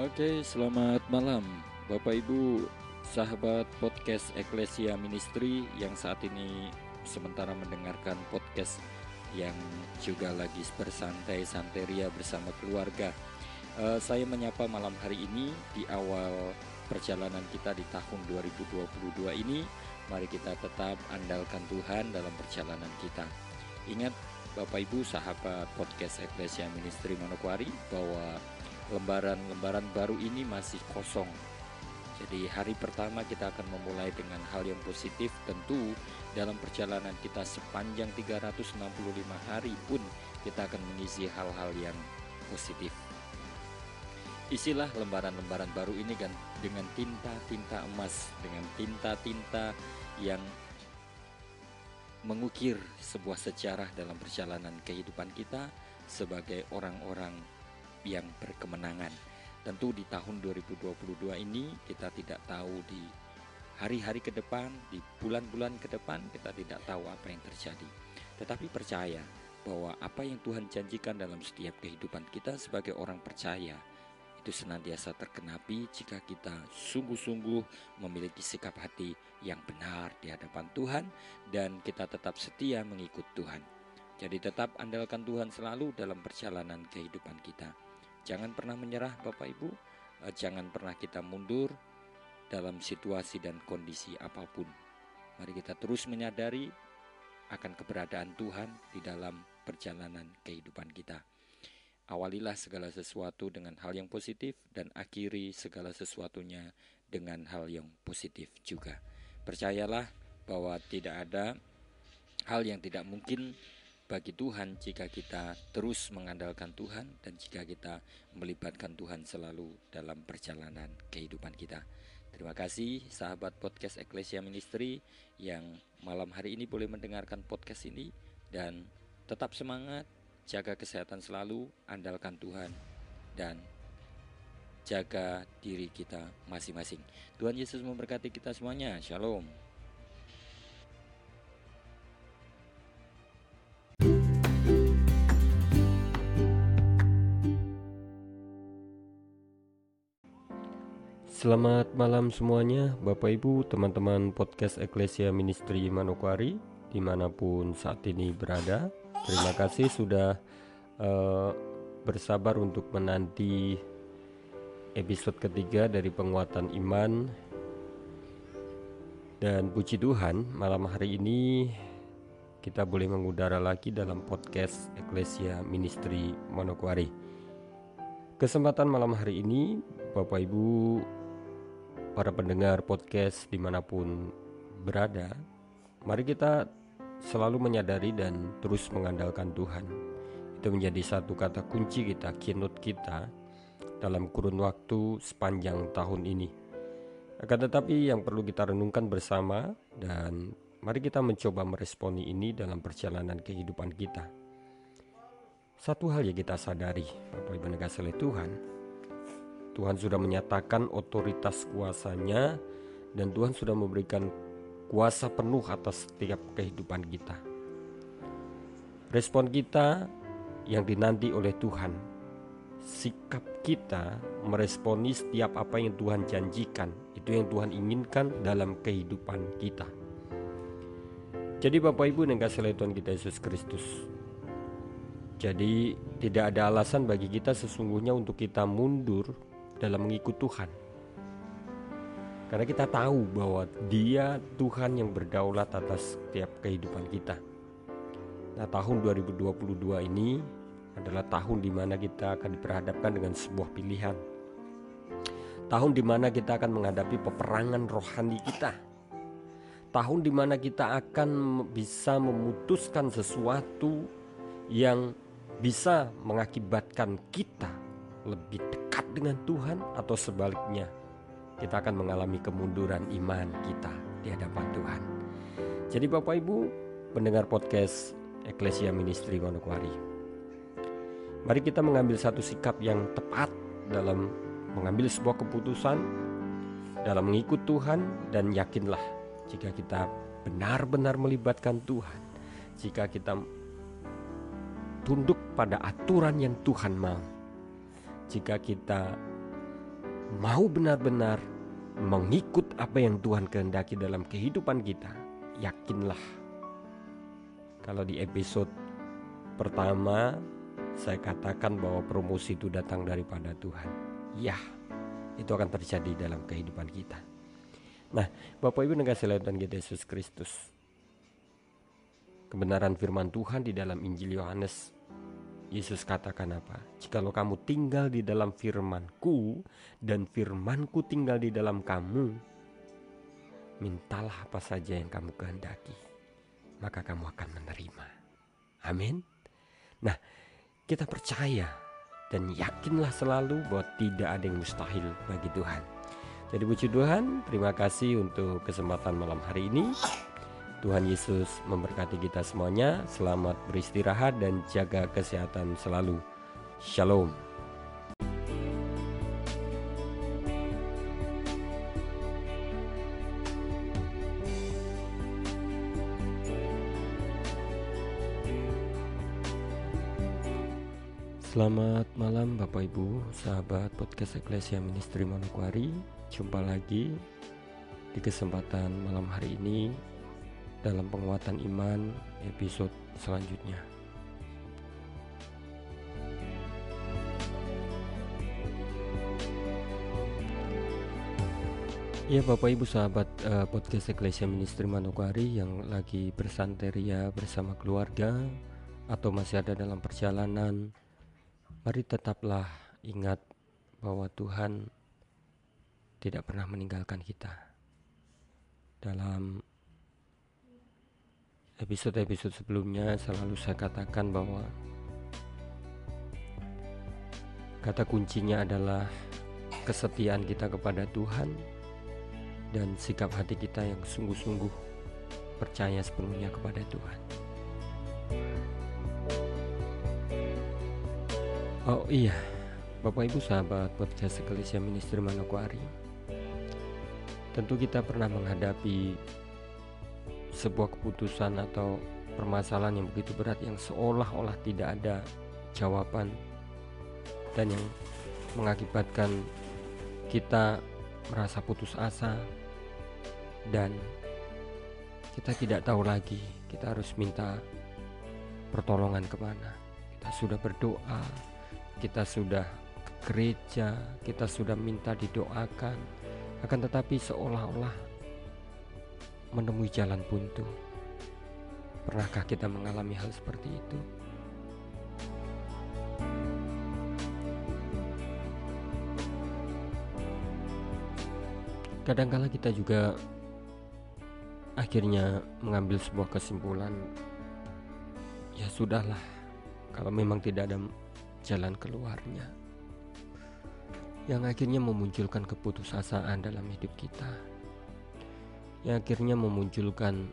Oke, selamat malam Bapak Ibu, sahabat podcast Eklesia Ministry yang saat ini sementara mendengarkan podcast yang juga lagi bersantai santeria bersama keluarga. Uh, saya menyapa malam hari ini di awal perjalanan kita di tahun 2022 ini. Mari kita tetap andalkan Tuhan dalam perjalanan kita. Ingat Bapak Ibu sahabat podcast Eklesia Ministry Manokwari bahwa lembaran-lembaran baru ini masih kosong. Jadi hari pertama kita akan memulai dengan hal yang positif tentu dalam perjalanan kita sepanjang 365 hari pun kita akan mengisi hal-hal yang positif. Isilah lembaran-lembaran baru ini kan dengan tinta-tinta emas, dengan tinta-tinta yang mengukir sebuah sejarah dalam perjalanan kehidupan kita sebagai orang-orang yang berkemenangan. Tentu di tahun 2022 ini kita tidak tahu di hari-hari ke depan, di bulan-bulan ke depan kita tidak tahu apa yang terjadi. Tetapi percaya bahwa apa yang Tuhan janjikan dalam setiap kehidupan kita sebagai orang percaya itu senantiasa terkenapi jika kita sungguh-sungguh memiliki sikap hati yang benar di hadapan Tuhan dan kita tetap setia mengikut Tuhan. Jadi tetap andalkan Tuhan selalu dalam perjalanan kehidupan kita. Jangan pernah menyerah Bapak Ibu, eh, jangan pernah kita mundur dalam situasi dan kondisi apa pun. Mari kita terus menyadari akan keberadaan Tuhan di dalam perjalanan kehidupan kita. Awalilah segala sesuatu dengan hal yang positif dan akhiri segala sesuatunya dengan hal yang positif juga. Percayalah bahwa tidak ada hal yang tidak mungkin bagi Tuhan jika kita terus mengandalkan Tuhan dan jika kita melibatkan Tuhan selalu dalam perjalanan kehidupan kita. Terima kasih sahabat podcast Ecclesia Ministry yang malam hari ini boleh mendengarkan podcast ini dan tetap semangat jaga kesehatan selalu, andalkan Tuhan, dan jaga diri kita masing-masing. Tuhan Yesus memberkati kita semuanya. Shalom. Selamat malam semuanya Bapak Ibu teman-teman podcast Ecclesia Ministry Manokwari Di mana pun saat ini berada Terima kasih sudah uh, bersabar untuk menanti episode ketiga dari penguatan iman dan puji Tuhan malam hari ini kita boleh mengudara lagi dalam podcast Ecclesia Ministry Monokwari. Kesempatan malam hari ini Bapak Ibu para pendengar podcast di mana pun berada Mari kita selalu menyadari dan terus mengandalkan Tuhan. Itu menjadi satu kata kunci kita, keynote kita dalam kurun waktu sepanjang tahun ini. Akan tetapi yang perlu kita renungkan bersama dan mari kita mencoba meresponi ini dalam perjalanan kehidupan kita. Satu hal yang kita sadari, Bapak Ibu oleh Tuhan, Tuhan sudah menyatakan otoritas kuasanya dan Tuhan sudah memberikan kuasa penuh atas setiap kehidupan kita. Respon kita yang dinanti oleh Tuhan, sikap kita meresponi setiap apa yang Tuhan janjikan, itu yang Tuhan inginkan dalam kehidupan kita. Jadi Bapak Ibu yang kasih Tuhan kita Yesus Kristus Jadi tidak ada alasan bagi kita sesungguhnya untuk kita mundur dalam mengikut Tuhan karena kita tahu bahwa Dia Tuhan yang berdaulat atas setiap kehidupan kita. Nah, tahun 2022 ini adalah tahun di mana kita akan diperhadapkan dengan sebuah pilihan. Tahun di mana kita akan menghadapi peperangan rohani kita. Tahun di mana kita akan bisa memutuskan sesuatu yang bisa mengakibatkan kita lebih dekat dengan Tuhan atau sebaliknya kita akan mengalami kemunduran iman kita di hadapan Tuhan. Jadi Bapak Ibu pendengar podcast Ecclesia Ministry Manokwari. Mari kita mengambil satu sikap yang tepat dalam mengambil sebuah keputusan dalam mengikut Tuhan dan yakinlah jika kita benar-benar melibatkan Tuhan, jika kita tunduk pada aturan yang Tuhan mau, jika kita mau benar-benar mengikut apa yang Tuhan kehendaki dalam kehidupan kita, yakinlah kalau di episode pertama saya katakan bahwa promosi itu datang daripada Tuhan. Ya, itu akan terjadi dalam kehidupan kita. Nah, Bapak Ibu negara dan kita Yesus Kristus. Kebenaran firman Tuhan di dalam Injil Yohanes Yesus katakan apa? Jikalau kamu tinggal di dalam firmanku dan firmanku tinggal di dalam kamu, mintalah apa saja yang kamu kehendaki, maka kamu akan menerima. Amin. Nah, kita percaya dan yakinlah selalu bahwa tidak ada yang mustahil bagi Tuhan. Jadi puji Tuhan, terima kasih untuk kesempatan malam hari ini. Tuhan Yesus memberkati kita semuanya. Selamat beristirahat dan jaga kesehatan selalu. Shalom. Selamat malam Bapak Ibu, sahabat podcast Eklesia Ministry Manokwari. Jumpa lagi di kesempatan malam hari ini dalam penguatan iman episode selanjutnya. Ya Bapak Ibu sahabat uh, podcast Eklesia Ministry Manokwari yang lagi bersanteria bersama keluarga atau masih ada dalam perjalanan Mari tetaplah ingat bahwa Tuhan tidak pernah meninggalkan kita. Dalam episode-episode sebelumnya selalu saya katakan bahwa kata kuncinya adalah kesetiaan kita kepada Tuhan dan sikap hati kita yang sungguh-sungguh percaya sepenuhnya kepada Tuhan. Oh iya, Bapak Ibu sahabat podcast Eklesia Ministry Manokwari Tentu kita pernah menghadapi sebuah keputusan atau permasalahan yang begitu berat yang seolah-olah tidak ada jawaban dan yang mengakibatkan kita merasa putus asa dan kita tidak tahu lagi kita harus minta pertolongan ke mana. Kita sudah berdoa kita sudah ke gereja, kita sudah minta didoakan, akan tetapi seolah-olah menemui jalan buntu. Pernahkah kita mengalami hal seperti itu? Kadangkala kita juga akhirnya mengambil sebuah kesimpulan, ya sudahlah, kalau memang tidak ada jalan keluarnya yang akhirnya memunculkan keputusasaan dalam hidup kita yang akhirnya memunculkan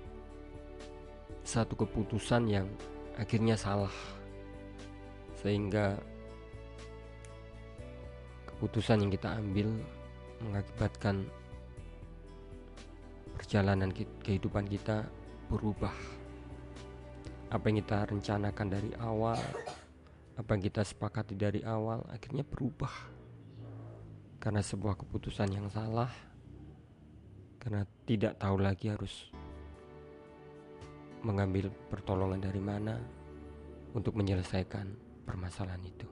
satu keputusan yang akhirnya salah. Sehingga keputusan yang kita ambil mengakibatkan perjalanan kehidupan kita berubah. Apa yang kita rencanakan dari awal apa yang kita sepakati dari awal akhirnya berubah. Karena sebuah keputusan yang salah karena tidak tahu lagi harus mengambil pertolongan dari mana untuk menyelesaikan permasalahan itu.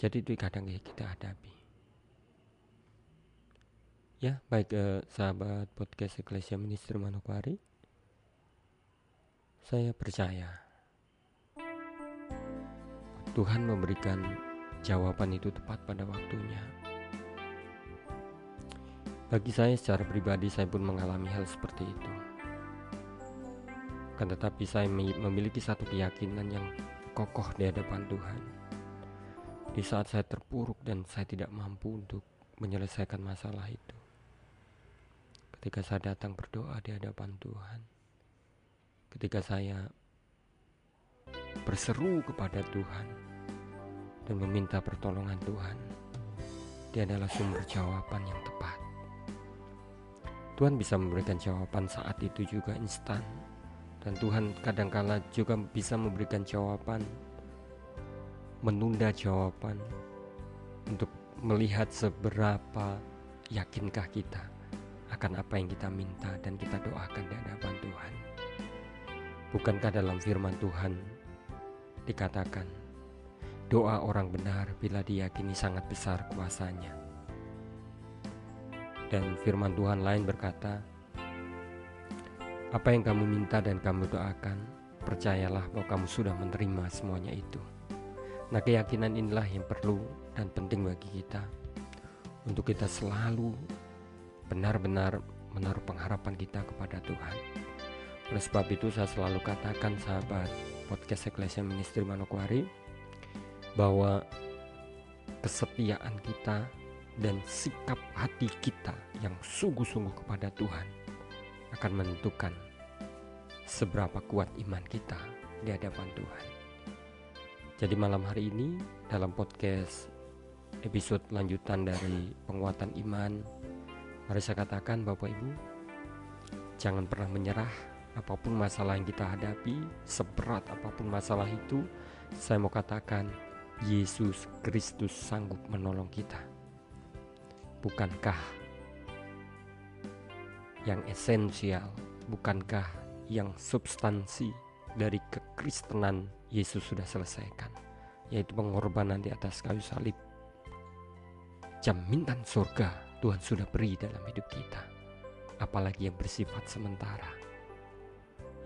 Jadi itu kadang kita hadapi. Ya, baik eh, sahabat podcast Eklesia Minister Manokwari. Saya percaya Tuhan memberikan jawaban itu tepat pada waktunya. Bagi saya secara pribadi saya pun mengalami hal seperti itu. Kan tetapi saya memiliki satu keyakinan yang kokoh di hadapan Tuhan. Di saat saya terpuruk dan saya tidak mampu untuk menyelesaikan masalah itu. Ketika saya datang berdoa di hadapan Tuhan. Ketika saya berseru kepada Tuhan dan meminta pertolongan Tuhan. Dia adalah sumber jawaban yang tepat. Tuhan bisa memberikan jawaban saat itu juga instan. Dan Tuhan kadangkala juga bisa memberikan jawaban menunda jawaban untuk melihat seberapa yakinkah kita akan apa yang kita minta dan kita doakan di hadapan Tuhan. Bukankah dalam firman Tuhan dikatakan doa orang benar bila diyakini sangat besar kuasanya. Dan firman Tuhan lain berkata, apa yang kamu minta dan kamu doakan, percayalah bahwa kamu sudah menerima semuanya itu. Nah, keyakinan inilah yang perlu dan penting bagi kita untuk kita selalu benar-benar menaruh pengharapan kita kepada Tuhan. Oleh sebab itu saya selalu katakan sahabat podcast Ecclesia Ministry Manokwari bahwa kesetiaan kita dan sikap hati kita yang sungguh-sungguh kepada Tuhan akan menentukan seberapa kuat iman kita di hadapan Tuhan. Jadi malam hari ini dalam podcast episode lanjutan dari penguatan iman, mari saya katakan Bapak Ibu, jangan pernah menyerah apa pun masalah yang kita hadapi, seberat apa pun masalah itu, saya mau katakan Yesus Kristus sanggup menolong kita. Bukankah yang esensial, bukankah yang substansi dari kekristenan Yesus sudah selesaikan, yaitu pengorbanan di atas kayu salib. Jaminan surga Tuhan sudah beri dalam hidup kita, apalagi yang bersifat sementara.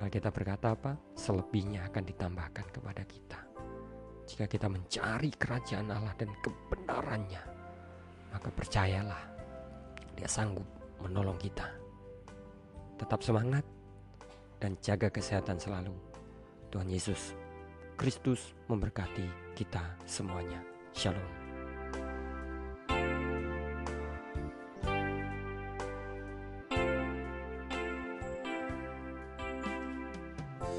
Alkitab berkata apa? Selebihnya akan ditambahkan kepada kita. Jika kita mencari kerajaan Allah dan kebenarannya, maka percayalah, dia sanggup menolong kita. Tetap semangat dan jaga kesehatan selalu. Tuhan Yesus Kristus memberkati kita semuanya. Shalom.